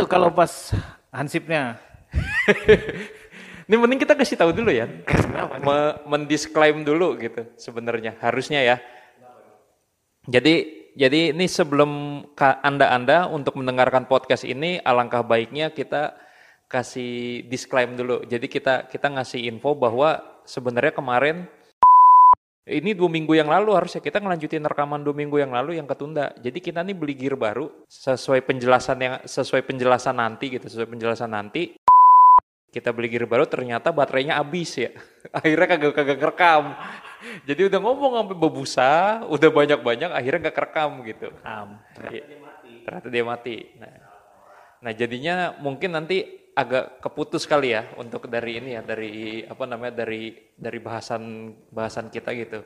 tuh kalau pas hansipnya? Ini mending kita kasih tahu dulu ya. Me mendisklaim dulu gitu sebenarnya harusnya ya. Jadi jadi ini sebelum Anda-anda untuk mendengarkan podcast ini alangkah baiknya kita kasih disclaim dulu. Jadi kita kita ngasih info bahwa sebenarnya kemarin ini dua minggu yang lalu harusnya kita ngelanjutin rekaman dua minggu yang lalu yang ketunda. Jadi kita nih beli gear baru sesuai penjelasan yang sesuai penjelasan nanti gitu, sesuai penjelasan nanti kita beli gear baru ternyata baterainya habis ya akhirnya kagak kagak kerekam jadi udah ngomong sampai bebusa udah banyak banyak akhirnya nggak kerekam gitu Um, Iya. ternyata dia mati nah, nah jadinya mungkin nanti agak keputus kali ya untuk dari ini ya dari apa namanya dari dari bahasan bahasan kita gitu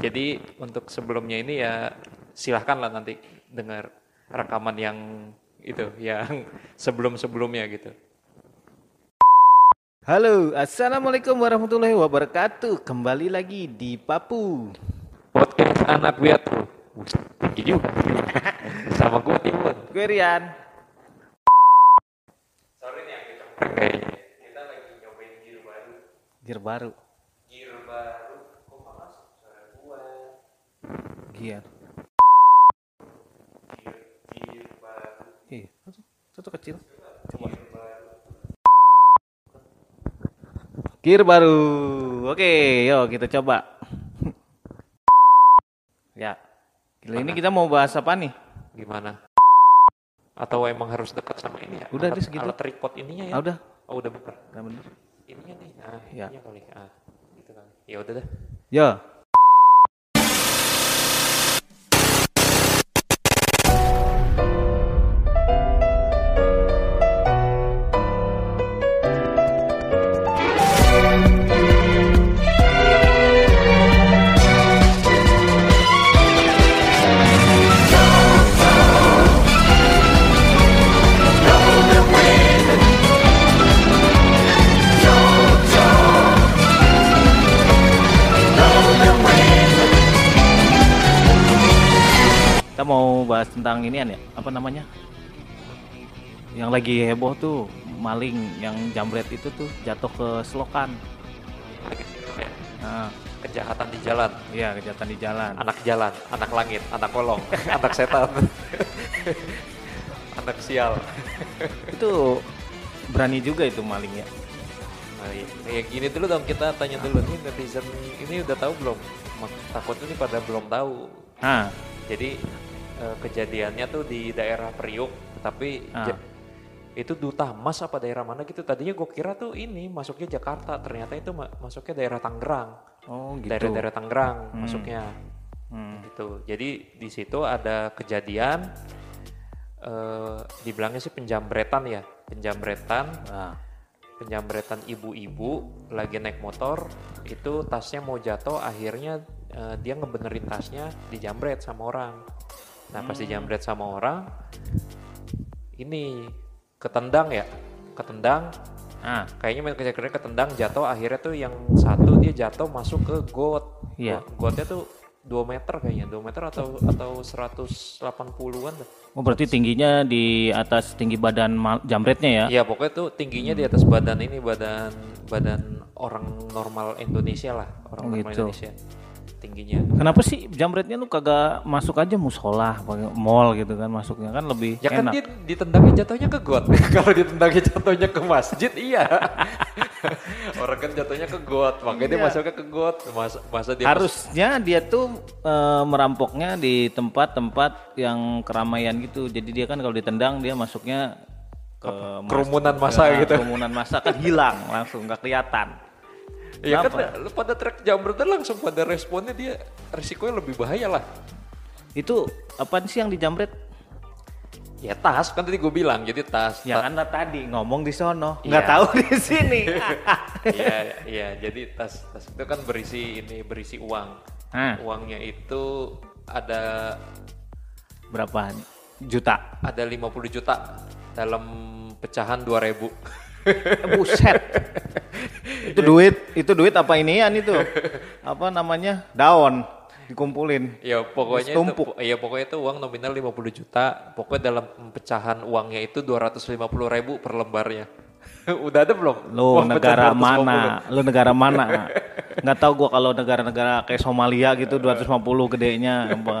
jadi untuk sebelumnya ini ya silahkan lah nanti dengar rekaman yang itu yang sebelum sebelumnya gitu Halo, assalamualaikum warahmatullahi wabarakatuh. Kembali lagi di Papu. podcast anak biatu tinggi juga sama gue timun Gue Rian. Kita lagi nyobain gear baru Gear baru. gear baru kok malah suara gue Gear. gear gear baru Ih, itu, itu tuh kecil. Coba. gear baru Gear baru. Oke, yuk kita coba. ya. Gila, ini kita mau bahas apa nih? gimana atau emang harus dekat sama ini ya Udah alat, segitu. alat tripod ininya ya Ah, udah. oh udah bener Udah bener. ininya nih ah Ya. ininya kali ah gitu kali ya udah dah Yo. Mau bahas tentang inian ya, apa namanya? Yang lagi heboh tuh maling yang jambret itu tuh jatuh ke selokan. Nah, kejahatan di jalan iya kejahatan di jalan. anak jalan anak langit anak kolong anak setan anak sial Itu berani juga itu maling ya. Nah, ya gini dulu dong kita tanya dulu nih netizen ini udah tahu belum? Takutnya nih pada belum tahu. Nah, Jadi eh, kejadiannya tuh di daerah Priuk, tapi Ah. ja- itu Duta Mas apa daerah mana gitu. Tadinya gue kira tuh ini masuknya Jakarta, ternyata itu ma- masuknya daerah Tangerang. oh gitu. Daerah-daerah Tangerang Hmm. masuknya. Hmm. Gitu. Jadi di situ ada kejadian eh dibilangnya sih penjambretan ya, penjambretan Nah, penjambretan ibu-ibu lagi naik motor itu tasnya mau jatuh akhirnya eh, dia ngebenerin tasnya dijambret sama orang nah pas dijambret sama orang ini ketendang ya ketendang ah, kayaknya main kejadiannya ketendang jatuh akhirnya tuh yang satu dia jatuh masuk ke got Iya. Got- gotnya tuh 2 meter kayaknya 2 meter atau atau 180-an dah. oh berarti tingginya di atas tinggi badan jambretnya ya? Iya pokoknya tuh tingginya di atas badan ini badan badan orang normal Indonesia lah orang Oh, normal gitu. Indonesia tingginya. Kenapa sih jambretnya lu kagak masuk aja musola, pakai mall gitu kan masuknya kan lebih Ya kan enak. dia ditendangnya jatuhnya ke got. Kalau ditendangnya jatuhnya ke masjid iya. orang kan jatuhnya ke got, makanya dia Iya. masuknya ke got. Masa, masa dia Harusnya dia tuh eh, merampoknya di tempat-tempat yang keramaian gitu. Jadi dia kan kalau ditendang dia masuknya ke mas- kerumuman massa ke- gitu. Kerumunan massa kan hilang langsung nggak kelihatan. Ya kan pada trek jambretan langsung pada responnya dia risikonya lebih bahaya lah. Itu apa sih yang dijambret? Ya tas kan tadi gue bilang jadi tas. Ya Ta- kan tadi ngomong di sono, Iya. nggak tahu di sini. Iya iya jadi tas tas itu kan berisi ini berisi uang. Hah, Uangnya itu ada berapa juta? ada 50 juta dalam pecahan 2000. Eh, Buset. itu duit, itu duit apa inian itu? Apa namanya? Daun. dikumpulin. Ya pokoknya Terus tumpuk. itu, ya pokoknya itu uang nominal 50 juta. Pokoknya dalam pecahan uangnya itu 250 ribu per lembarnya. Udah ada belum? Lu Uang negara pecahan 250. mana? Lu negara mana? Nggak tahu gua kalau negara-negara kayak Somalia gitu 250 gedenya apa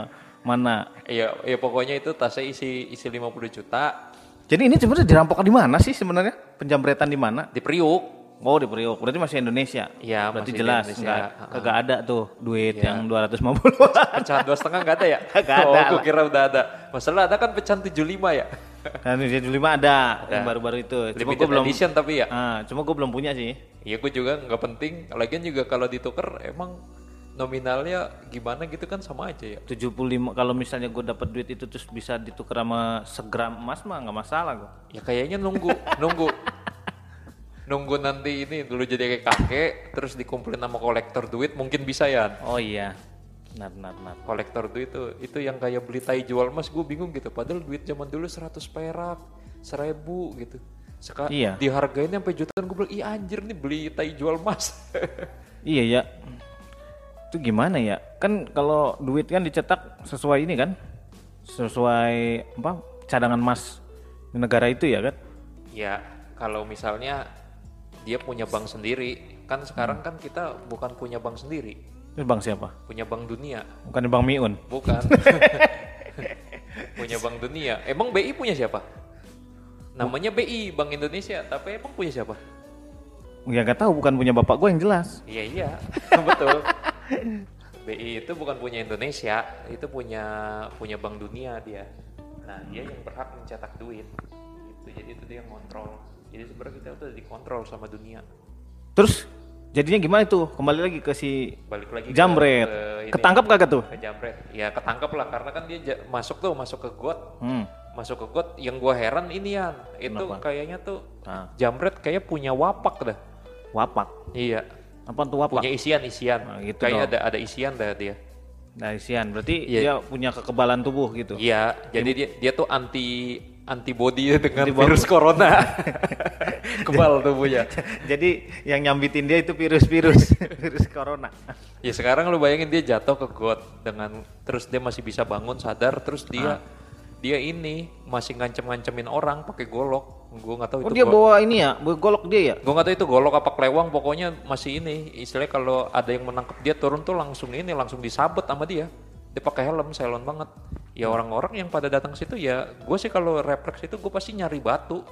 mana. Iya, ya pokoknya itu tasnya isi isi 50 juta Jadi ini sebenarnya dirampok di mana sih sebenarnya? Penjambretan di mana? di Priuk. Oh di Priok, berarti masih Indonesia. Iya, berarti masih jelas Indonesia. nggak Ha-ha. kagak ada tuh duit Iya. yang 250. Pecahan dua setengah nggak ada ya? Nggak oh, ada aku lah. kira udah ada. Masalah ada kan pecahan 75 ya? Di 75 ada, yang baru-baru itu. Cuma gua belum edition tapi ya. Ah, cuma gue belum punya sih. Iya, gue juga nggak penting. Lagian juga kalau ditukar emang nominalnya gimana gitu kan sama aja ya. 75 kalau misalnya gue dapat duit itu terus bisa ditukar sama segram emas mah nggak masalah gue. Ya kayaknya nunggu, nunggu. Nunggu nanti ini dulu jadi kayak kakek, terus dikumpulin sama kolektor duit mungkin bisa ya. Oh iya. Benar benar benar. Kolektor duit itu itu yang kayak beli tai jual emas gue bingung gitu. Padahal duit zaman dulu 100 perak, 1000 gitu. Sekarang Iya. dihargain sampai jutaan gue bilang, "Ih anjir nih beli tai jual emas." Iya ya. Itu gimana ya? Kan kalau duit kan dicetak sesuai ini kan? Sesuai apa? Cadangan emas di negara itu ya kan? ya, kalau misalnya dia punya bank sendiri, kan sekarang kan kita bukan punya bank sendiri, Itu bank siapa? punya bank dunia. Bukan Bang Miun. Bukan. punya Bank Dunia. Emang BI punya siapa? Namanya BI, Bank Indonesia. Tapi emang punya siapa? Ya nggak tahu, bukan punya bapak gue yang jelas. Iya iya, betul. BI itu bukan punya Indonesia, itu punya punya Bank Dunia dia. Nah dia yang berhak mencetak duit. Gitu. Jadi itu dia yang kontrol. Jadi sebenarnya kita udah dikontrol sama dunia. Terus jadinya gimana itu? Kembali lagi ke si Balik lagi ke- Jambret. ke ini. Ketangkap kagak tuh? Ke Jambret. Ya ketangkep lah karena kan dia masuk tuh masuk ke got Hmm. masuk ke got yang gua heran ini ya itu Kenapa? kayaknya tuh Ah. jamret kayak punya wapak dah Wapak. iya Apa tuh wapak? punya isian isian Nah, gitu kayak dong. ada ada isian dah dia Dari sian. Berarti Iya. dia punya kekebalan tubuh gitu. iya jadi dia dia tuh anti antibody dengan Antibody. virus corona kebal tubuhnya Jadi yang nyambitin dia itu virus-virus, virus corona. ya sekarang lu bayangin dia jatuh ke got dengan terus dia masih bisa bangun sadar terus dia Ah. dia ini masih ngancem-ngancemin orang pakai golok gua nggak tahu Oh itu dia bawa ini ya, bawa golok dia ya? Gue nggak tahu itu golok apa kelewang, pokoknya masih ini. Istilahnya kalau ada yang menangkap dia turun tuh langsung ini, langsung disabet sama dia. Dia pakai helm, silent banget. Ya orang-orang yang pada datang situ ya, gue sih kalau refleks itu gue pasti nyari batu.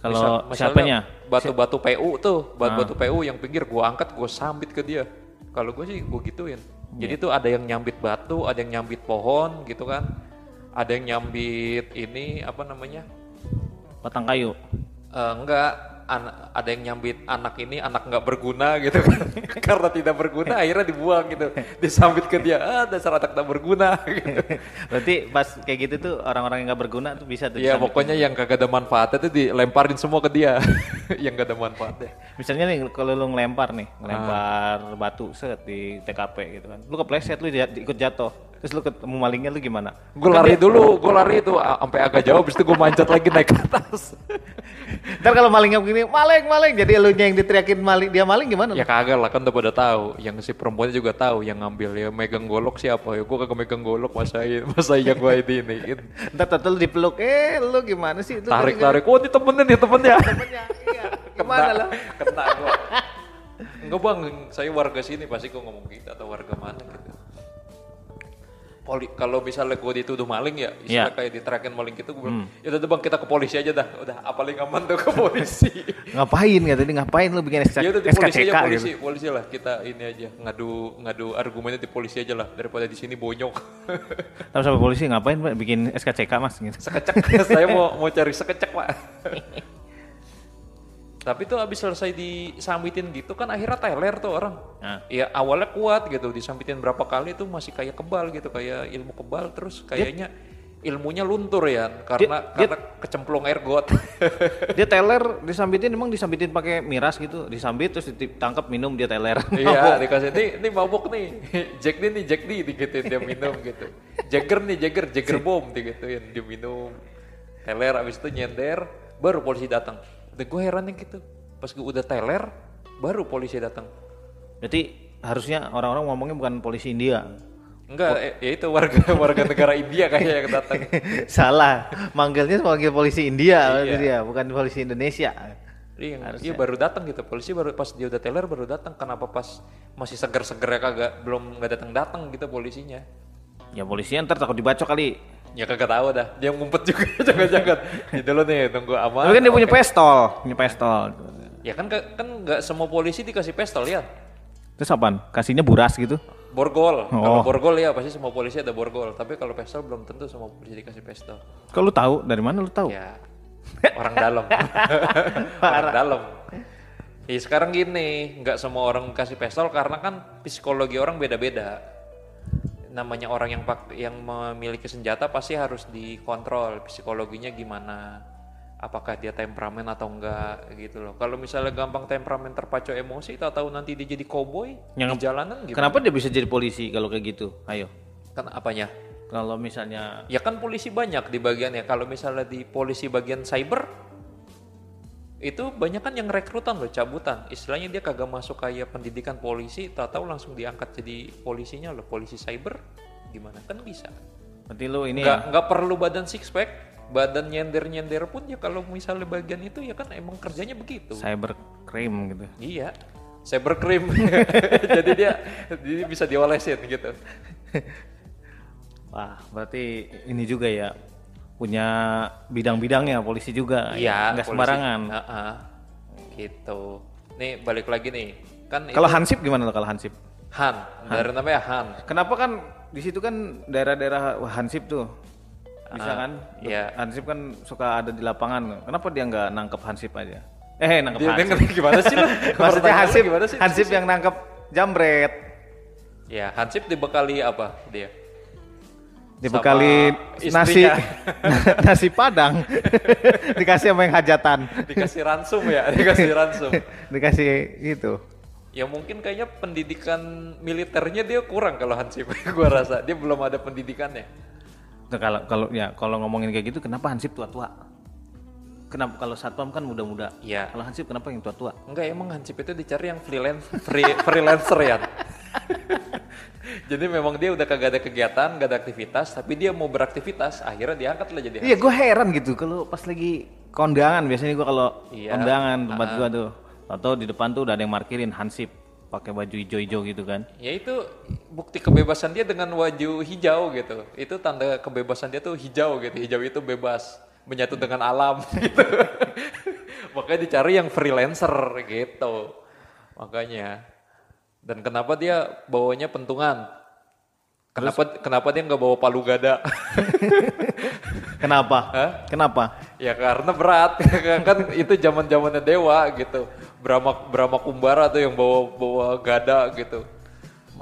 Kalau Misal- siapanya? misalnya Batu-batu PU tuh, batu-batu PU yang pinggir gue angkat, gue sambit ke dia. Kalau gue sih gue gituin. Jadi tuh ada yang nyambit batu, ada yang nyambit pohon gitu kan. Ada yang nyambit ini apa namanya? Batang kayu. Eh, enggak an- ada yang nyambit anak ini anak nggak berguna gitu kan karena tidak berguna akhirnya dibuang gitu disambit ke dia ah dasar anak tak berguna gitu Berarti pas kayak gitu tuh orang-orang yang nggak berguna tuh bisa tuh. ya pokoknya yang kagak ada manfaatnya tuh dilemparin semua ke dia yang gak ada manfaatnya Misalnya nih kalau lu ngelempar nih, Ah. ngelempar batu set di TKP gitu kan. Lu kepleset lu ikut jatuh. Terus lu ketemu malingnya lu gimana? gue lari dulu gue lari itu sampai agak jauh habis itu gue manjat lagi naik ke atas Ntar kalau malingnya begini, maling, maling. Jadi lu yang diteriakin maling, dia maling gimana? ya kagak lah kan udah pada tahu yang si perempuannya juga tahu yang ngambil ya megang golok siapa ya gue kagak megang golok masa masa yang gue ini ini Ntar tatul dipeluk, eh lu gimana sih? Lu tarik tarik oh ini temennya nih temennya temennya, iya. Gimana lah? kena gua enggak bang saya warga sini pasti gua ngomong gitu atau warga mana gitu Poli, kalau misalnya gue dituduh maling ya, istilah Iya. kayak diterakin maling gitu, gue bilang, ya udah bang kita ke polisi aja dah, udah apa paling aman tuh ke polisi. Ngapain ya tadi ngapain lu bikin SK, ya udah di polisi aja polisi, gitu. polisi lah kita ini aja ngadu ngadu argumennya di polisi aja lah daripada di sini bonyok. Tapi sampai polisi ngapain Pak bikin SKCK Mas gitu. sekecek saya mau mau cari sekecek pak. Tapi tuh abis selesai disambitin gitu kan akhirnya teler tuh orang. Nah. Ya awalnya kuat gitu, disambitin berapa kali tuh masih kayak kebal gitu, kayak ilmu kebal terus kayaknya ilmunya luntur ya karena dia- karena kecemplung air got. Dia teler disambitin emang disambitin pakai miras gitu, disambit terus ditangkap minum dia teler. Iya, dikasih ini ini mabuk nih. Jack nih nih, Jack nih digituin dia minum gitu. Jagger nih, Jagger, Jagger bom digituin dia minum. Teler abis itu nyender, baru polisi datang. Udah gue heran yang gitu. Pas gue udah teler, baru polisi datang. Berarti harusnya orang-orang ngomongnya bukan polisi India. Enggak, eh, ya itu warga warga negara India kayaknya yang datang. Salah, manggilnya sebagai polisi India, Iya. bukan polisi Indonesia. Iya, iya baru datang gitu. Polisi baru pas dia udah teler baru datang. Kenapa pas masih seger-seger ya kagak belum nggak datang-datang gitu polisinya? Ya polisinya ntar takut dibacok kali. Ya kagak tahu dah. Dia ngumpet juga jangan-jangan. Gitu loh nih tunggu aman. Tapi kan dia punya pistol, punya pistol. Ya kan kan nggak semua polisi dikasih pistol ya. Terus apaan? Kasihnya buras gitu? Borgol. Kalau Oh. borgol ya pasti semua polisi ada borgol. Tapi kalau pistol belum tentu semua polisi dikasih pistol. Kalau lu tahu dari mana lu tahu? Ya orang dalam. orang dalam. Ya sekarang gini, nggak semua orang kasih pistol karena kan psikologi orang beda-beda. Namanya orang yang pak yang memiliki senjata pasti harus dikontrol psikologinya gimana. Apakah dia temperamen atau enggak gitu loh. Kalau misalnya gampang temperamen terpacu emosi, tahu-tahu nanti dia jadi cowboy Yang- di jalanan gimana? Kenapa dia bisa jadi polisi kalau kayak gitu? Ayo. Kan apanya? Kalau misalnya Ya kan polisi banyak di bagiannya. Kalau misalnya di polisi bagian cyber itu banyak kan yang rekrutan loh, cabutan. Istilahnya dia kagak masuk kayak pendidikan polisi, tahu-tahu langsung diangkat jadi polisinya loh, polisi cyber. Gimana? Kan bisa. berarti lu ini Nggak ya, nggak perlu badan six pack, badan nyender-nyender pun ya kalau misalnya bagian itu ya kan emang kerjanya begitu. cyber crime gitu. Iya. Cybercrime. jadi dia jadi bisa diolesin gitu. Wah, berarti ini juga ya punya bidang-bidangnya polisi juga. Iya, nggak sembarangan. Heeh. gitu. Nih balik lagi nih. Kan Kalau itu Hansip gimana lo kalau Hansip? Han, dari namanya Han. Kenapa kan di situ kan daerah-daerah Hansip tuh bisa kan? iya. Hansip kan suka ada di lapangan. Kenapa dia nggak nangkep Hansip aja? Eh, nangkep Dia, dia Hansip. ngerti gimana sih lu? Maksudnya Hansip, gimana sih? Hansip yang nangkep jambret. Ya, Hansip dibekali apa dia? Dibekali Sama nasi istrinya. nasi padang. Dikasih sama yang hajatan. Dikasih ransum ya, dikasih ransum. Dikasih itu. Ya mungkin kayaknya pendidikan militernya dia kurang kalau Hansip. Gua rasa dia belum ada pendidikannya. Nah, kalau kalau ya kalau ngomongin kayak gitu kenapa Hansip tua-tua? Kenapa kalau Satpam kan muda-muda? Iya. Kalau Hansip kenapa yang tua-tua? Enggak emang Hansip itu dicari yang freelance free, freelancer ya. jadi memang dia udah kagak ada kegiatan, gak ada aktivitas, tapi dia mau beraktivitas, akhirnya diangkat lah jadi Iya, gue heran gitu kalau pas lagi kondangan biasanya gue kalau Iya. kondangan tempat gua tuh, atau di depan tuh udah ada yang markirin Hansip pakai baju hijau-hijau gitu kan. Ya itu bukti kebebasan dia dengan wajah hijau gitu. Itu tanda kebebasan dia tuh hijau gitu. Hijau itu bebas, menyatu dengan alam gitu. Makanya dicari yang freelancer gitu. Makanya. Dan kenapa dia bawanya pentungan? Kenapa kenapa dia nggak bawa palu gada? Kenapa? Hah? Kenapa? ya karena berat kan itu zaman zamannya dewa gitu. Brahma Brahma Kumbara tuh yang bawa bawa gada gitu.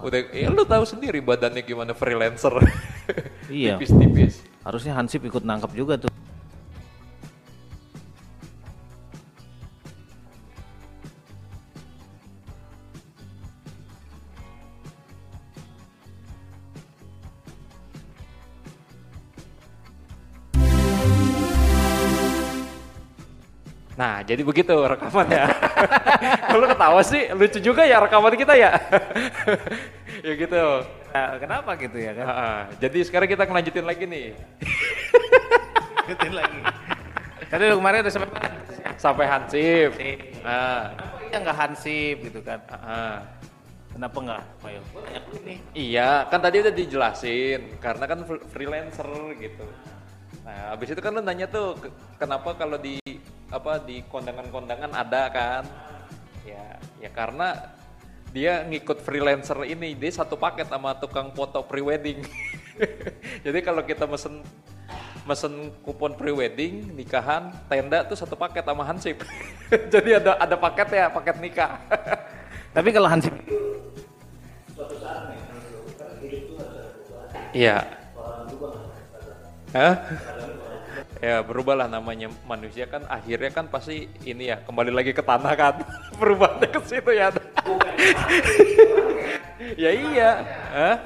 Udah, ya lu tahu sendiri badannya gimana freelancer. Iya. Tipis-tipis. Harusnya Hansip ikut nangkap juga tuh. Nah, jadi begitu rekamannya. Kalau ketawa sih lucu juga ya rekaman kita ya. ya gitu. Nah, kenapa gitu ya kan? Ah, ah. jadi sekarang kita ngelanjutin lagi nih. Ikutin lagi. Tadi lu kemarin udah sampai mana? Sampai Hansip. Nah, Kenapa ya nggak Hansip gitu kan? ah, ah. Kenapa nggak? Nih. Iya, kan tadi udah dijelasin karena kan fr- freelancer gitu. Nah, habis itu kan lu nanya tuh ke- kenapa kalau di apa di kondangan-kondangan ada kan? Ya, ya karena dia ngikut freelancer ini dia satu paket sama tukang foto prewedding. Jadi kalau kita mesen mesen kupon prewedding, nikahan, tenda tuh satu paket sama Hansip. Jadi ada ada paket ya, paket nikah. Tapi kalau Hansip Iya. Hah? Ya berubahlah namanya manusia kan akhirnya kan pasti ini ya kembali lagi ke tanah kan perubahannya ke situ ya. ya iya. Hah?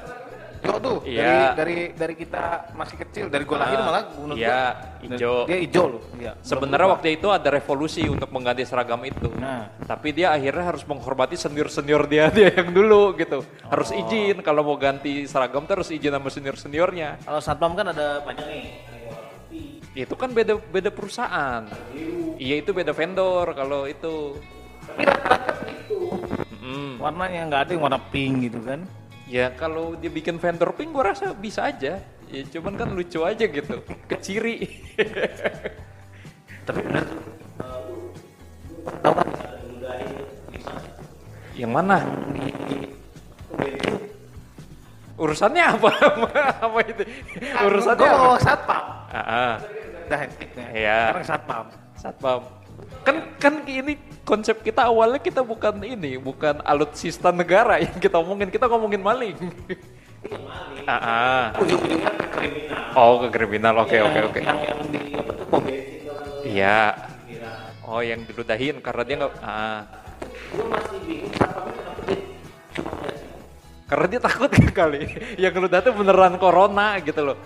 hijau tuh Iya. dari dari dari kita masih kecil dari gua lahir malah menurut Iya, hijau. dia hijau loh iya Sebenarnya waktu itu ada revolusi untuk mengganti seragam itu. Nah. Tapi dia akhirnya harus menghormati senior-senior dia dia yang dulu gitu. Harus izin kalau mau ganti seragam tuh harus izin sama senior-seniornya. kalau satpam kan ada banyak nih Itu kan beda beda perusahaan. Iya itu beda vendor kalau itu. Mm. warnanya nggak ada yang warna pink gitu kan Ya kalau dia bikin vendor pink gua rasa bisa aja. Ya cuman kan lucu aja gitu. Keciri. tapi benar tahu kan yang mana? Urusannya apa? apa itu? Urusannya gua apa? mau satpam Ah, ah. udah hektiknya Iya. sekarang satpam Satpam. Kan kan ini konsep kita awalnya kita bukan ini, bukan alutsista negara yang kita omongin, kita ngomongin maling. Ah, ah. ujung-ujungnya kriminal Oh, ke kriminal. Oke, oke, oke. yang yang di apa tuh pom bensin Iya. Oh, yang diludahin karena dia nggak ah. gua masih bingung satpamnya kenapa dia Karena dia takut kali. Yang ngeludah tuh beneran corona gitu loh.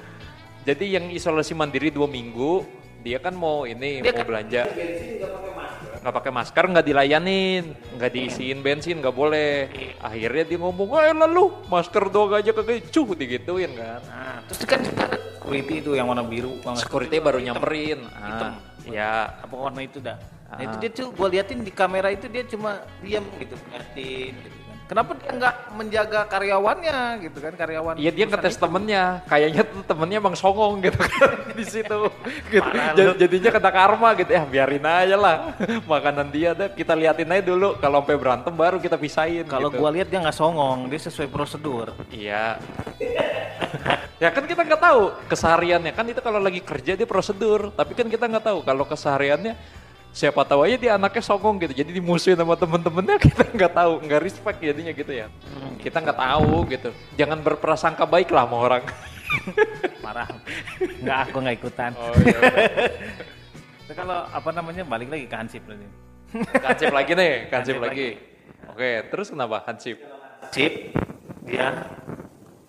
Jadi yang isolasi mandiri dua minggu, dia kan mau ini Dia mau kan belanja. nggak pakai masker. Nggak pakai masker nggak dilayanin nggak diisiin bensin nggak boleh. Akhirnya dia ngomong eh lalu masker doang aja kagak cuh digituin kan. Nah terus kan security itu yang warna biru banget security baru nyamperin. Hitam. ah, ya apa warna itu dah? Nah, itu Ah. dia tuh gue liatin di kamera itu dia cuma diam gitu ngeliatin gitu kenapa dia nggak menjaga karyawannya gitu kan karyawan Iya dia ngetes itu? temennya, kayaknya tuh temennya bang songong gitu kan di situ. Gitu. Jad-. Jadinya kena karma gitu ya, biarin aja lah. Makanan dia deh kita liatin aja dulu. Kalau sampai berantem baru kita pisahin. kalau gitu. gua lihat dia nggak songong dia sesuai prosedur Iya. ya kan kita nggak tahu kesehariannya kan itu kalau lagi kerja dia prosedur, tapi kan kita nggak tahu kalau kesehariannya siapa tahu aja dia anaknya songong gitu, jadi dimusuhin sama temen-temennya kita nggak tahu, nggak respect jadinya gitu ya. Kita nggak tahu gitu, jangan berprasangka baik lah sama orang. marah nggak aku nggak ikutan Oh iya. Nah, kalau apa namanya balik lagi ke Hansip nih Kansip lagi nih, kansip Hansip lagi. Oke, terus kenapa Hansip? Hansip dia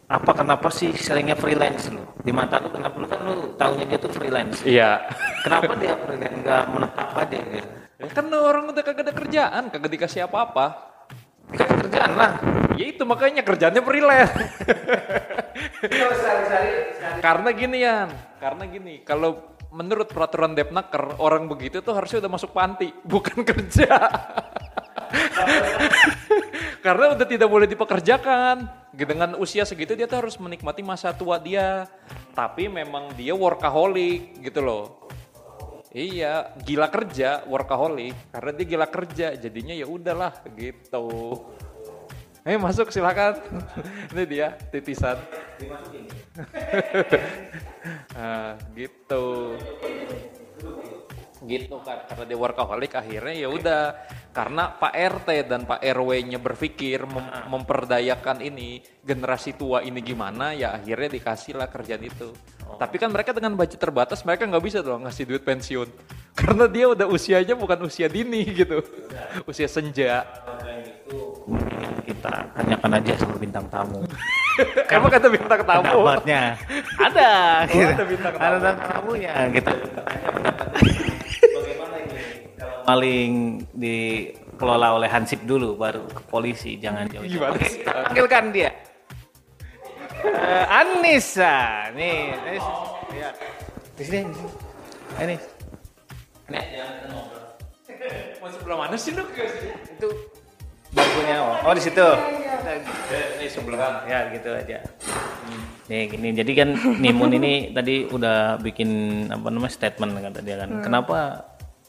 apa kenapa sih seringnya freelance lu di mata lu kenapa lu kan lu tahunya dia tuh freelance Iya. kenapa dia freelance nggak menetap aja gitu Ya kan orang udah kagak ada kerjaan, kagak dikasih apa-apa. kan kerjaan lah Ya itu makanya kerjanya freelance. karena gini Yan, karena gini, kalau menurut peraturan Depnaker orang begitu tuh harusnya udah masuk panti, bukan kerja. karena udah tidak boleh dipekerjakan. Dengan usia segitu dia tuh harus menikmati masa tua dia. Tapi memang dia workaholic gitu loh. Iya, gila kerja, workaholic. Karena dia gila kerja, jadinya ya udahlah gitu. Eh masuk silakan. Ini dia titisan. nah, gitu. Gitu kan karena dia workaholic akhirnya ya udah karena Pak RT dan Pak RW-nya berpikir mem- memperdayakan ini generasi tua ini gimana ya akhirnya dikasih lah kerjaan itu. Tapi kan mereka dengan budget terbatas mereka nggak bisa dong ngasih duit pensiun karena dia udah usianya bukan usia dini gitu, usia senja. kita tanyakan aja sama bintang tamu Emang kata bintang tamu? pendapatnya ada gitu. ada bintang tamu. ada bintang tamunya kita tanya pendapat bagaimana ini kalau maling dikelola oleh Hansip dulu baru ke polisi jangan jauh Gimana sih? panggilkan dia. Eh, Anissa. Nih Anis ya di sini di sini. Anis Nih. Mau sebelah mana sih lu? itu bangkunya. Oh, oh di situ. Ini sebelah ya gitu aja. Nih gini. Jadi kan Nimun ini tadi udah bikin apa namanya statement kata dia kan. Kenapa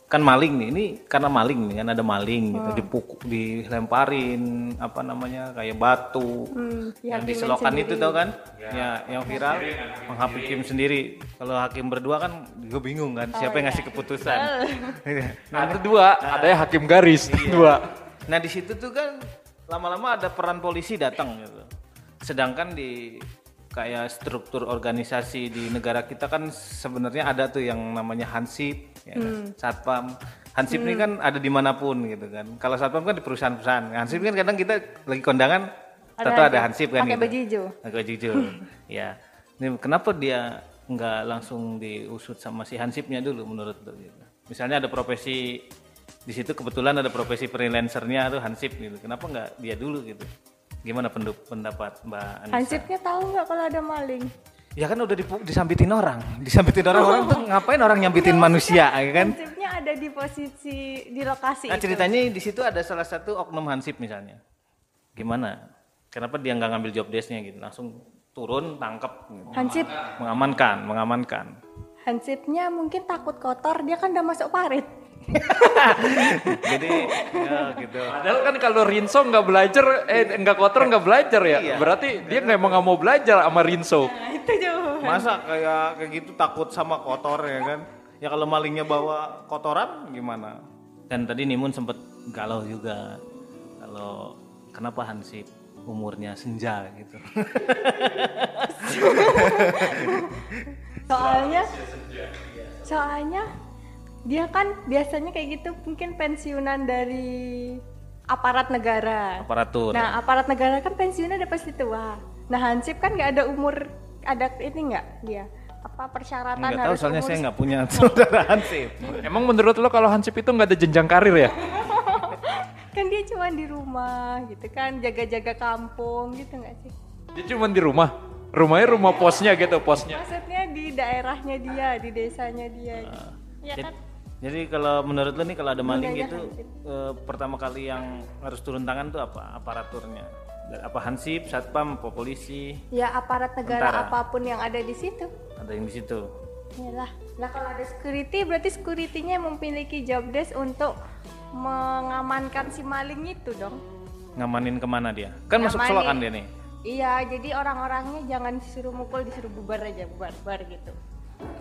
kan maling nih ini karena maling nih kan ada maling gitu dipukul dilemparin apa namanya kayak batu yang di selokan itu tau kan? Ya yang viral menghakim sendiri. kalau hakim berdua kan gue bingung kan siapa yang ngasih keputusan. Ada dua, ada yang hakim garis, dua. Nah di situ tuh kan lama-lama ada peran polisi datang gitu. Sedangkan di kayak struktur organisasi di negara kita kan sebenarnya ada tuh yang namanya hansip, ya kan? satpam. Hansip ini kan ada di mana pun gitu kan. Kalau satpam kan di perusahaan-perusahaan. Hansip kan kadang kita lagi kondangan Tato ada hansip kan Pakai gitu. baju hijau. Pakai baju hijau. ya. Ini kenapa dia nggak langsung diusut sama si hansipnya dulu menurut lu gitu. Misalnya ada profesi di situ kebetulan ada profesi freelancernya tuh hansip gitu. Kenapa nggak dia dulu gitu? Gimana pendapat Mbak Anissa? Hansipnya tahu nggak kalau ada maling? Ya kan udah dipu- disambitin orang, disambitin orang orang tuh ngapain orang nyambitin manusia ya kan? Hansipnya ada di posisi di lokasi Nah itu. ceritanya di situ ada salah satu oknum hansip misalnya. Gimana? Kenapa dia nggak ngambil job desk-nya gitu? Langsung turun, tangkap, gitu. Hansip, mengamankan, mengamankan. hansipnya mungkin takut kotor, dia kan udah masuk parit. Jadi ya gitu. Padahal kan kalau Rinso nggak belajar, eh nggak kotor nggak belajar ya. Iya. Berarti dia nggak mau nggak mau belajar sama Rinso. Nah, itu jauh. Masa kayak kayak gitu takut sama kotor ya kan? Ya kalau malingnya bawa kotoran gimana? Dan tadi Nimun sempet galau juga kalau kenapa hansip umurnya senja gitu. Soalnya, soalnya dia kan biasanya kayak gitu mungkin pensiunan dari aparat negara. Aparatur. Nah, aparat negara kan pensiunnya udah pasti tua. Nah, Hansip kan nggak ada umur, ada ini nggak dia? Apa persyaratan Nggak tahu harus soalnya umur saya nggak punya saudara hansip. Emang menurut lo kalau Hansip itu nggak ada jenjang karir ya? kan dia cuma di rumah gitu kan, jaga-jaga kampung gitu nggak sih? Dia cuma di rumah. Rumahnya rumah posnya gitu, posnya. Maksudnya di daerahnya dia, di desanya dia. gitu. Ya kan? Jadi kalau menurut lo nih kalau ada maling gitu eh, pertama kali yang harus turun tangan tuh apa? Aparaturnya. Apa hansip, satpam, apa polisi? Ya aparat negara Tentara. apa pun yang ada di situ. Ada yang di situ. Yalah. Lah kalau ada security berarti security-nya memiliki job desk untuk mengamankan si maling itu dong. Ngamanin ke mana dia? Kan masuk Ngamanin. selokan dia nih. Iya, jadi orang-orangnya jangan disuruh mukul, disuruh bubar aja, bubar, bubar gitu.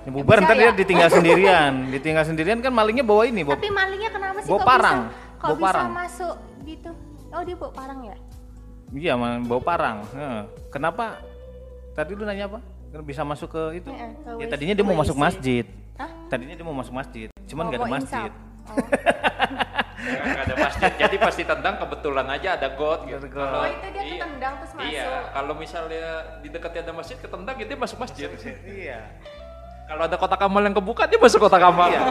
Ya, bubar ntar ya? dia ditinggal sendirian. ditinggal sendirian kan malingnya bawa ini, bawa Tapi malingnya kenapa sih bawa kok parang. bisa, kok Bawa bisa parang. masuk gitu? Oh dia bawa parang ya? Iya, man, bawa parang. Heeh. Kenapa? Tadi lu nanya apa? Kan Bisa masuk ke itu? Heeh, ke ya tadinya dia mau masuk masjid. Hah? Tadinya dia mau masuk masjid, cuman Oh, nggak ada masjid. Oh. Nggak ada masjid. Jadi pasti tendang kebetulan aja ada got gitu. Got. Oh, itu dia Iya. ketendang terus masuk. Iya, kalau misalnya di dekatnya ada masjid ketendang ya dia masuk masjid. Iya. Kalau ada kotak amal yang kebuka dia masuk kotak amal. Iya.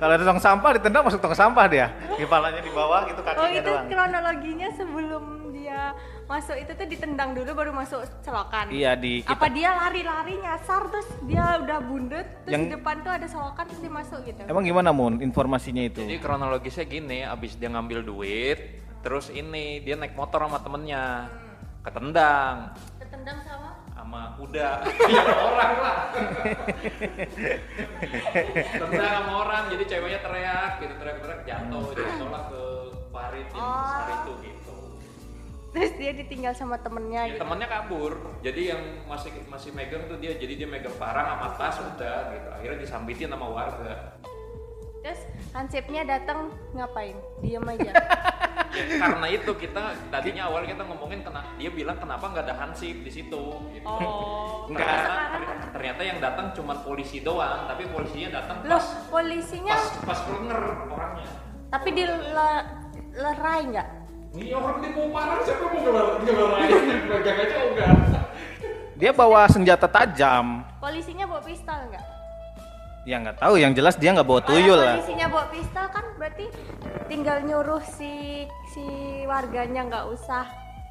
Kalau ada tong sampah ditendang masuk tong sampah dia. Kepalanya di bawah gitu Oh kakinya itu doang. kronologinya sebelum dia masuk itu tuh ditendang dulu baru masuk selokan. Iya di kita, Apa dia lari-lari nyasar terus dia udah bundet terus Yang- di depan tuh ada selokan terus dia masuk gitu. Emang gimana Mun informasinya itu? Jadi kronologisnya gini, abis dia ngambil duit, terus ini dia naik motor sama temennya, ketendang Ketendang sama sama kuda, ya orang lah. Tendang sama orang, jadi ceweknya teriak, gitu teriak-teriak jatuh, jatuh lah ke parit yang Oh. besar itu gitu. terus dia ditinggal sama temennya Ya, gitu. temannya kabur, jadi yang masih masih megang tuh dia, jadi dia megang parang sama tas udah gitu. Akhirnya disambitin sama warga. Terus hansipnya datang ngapain? Diem aja. Karena itu kita tadinya awal kita ngomongin kena dia bilang kenapa nggak ada hansip di situ gitu. Oh. Enggak. Ternyata, ternyata yang datang cuma polisi doang, tapi polisinya datang pas polisinya pas pas orangnya. tapi di le- lerai nggak? Ini orang di mau parang siapa mau ngelar ngelarain pegang aja enggak. Dia bawa senjata tajam. Polisinya bawa pistol nggak? Ya nggak tahu, yang jelas dia nggak bawa tuyul lah. polisinya bawa pistol kan berarti tinggal nyuruh si si warganya nggak usah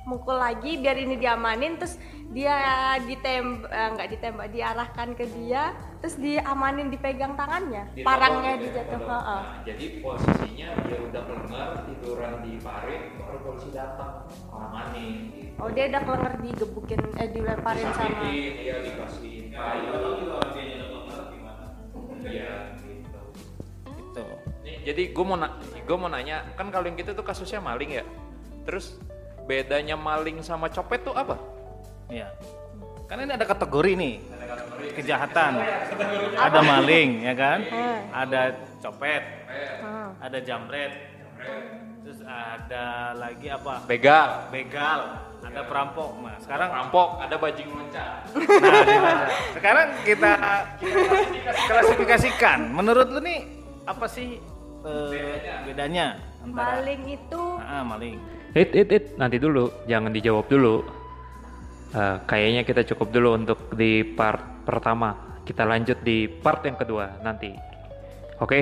mukul lagi biar ini diamanin terus dia ditembak nggak ditembak diarahkan ke dia terus diamanin dipegang tangannya Ditodong parangnya ya, dijatuh. Nah, jadi posisinya dia udah kelengar tiduran di parit baru polisi datang amanin gitu. oh dia udah kelenger digebukin eh dilemparin sama iya dikasih kayu. Iya gitu. Gitu. Nih, jadi gue mau na gue mau nanya kan kalau yang gitu tuh kasusnya maling ya terus bedanya maling sama copet tuh apa Iya. Karena ini ada kategori nih. Kejahatan. Ada maling, ya kan? Hmm. Ada copet, Hmm. ada jambret. Terus ada lagi apa? begal Begal, ada perampok. Nah, sekarang rampok ada bajing loncat Nah, sekarang kita klasifikasikan. Menurut lu nih apa sih eh, bedanya antara maling itu Ah, maling. It, it, it, nanti dulu, jangan dijawab dulu. Eh, kayaknya kita cukup dulu untuk di part pertama. Kita lanjut di part yang kedua nanti. Oke?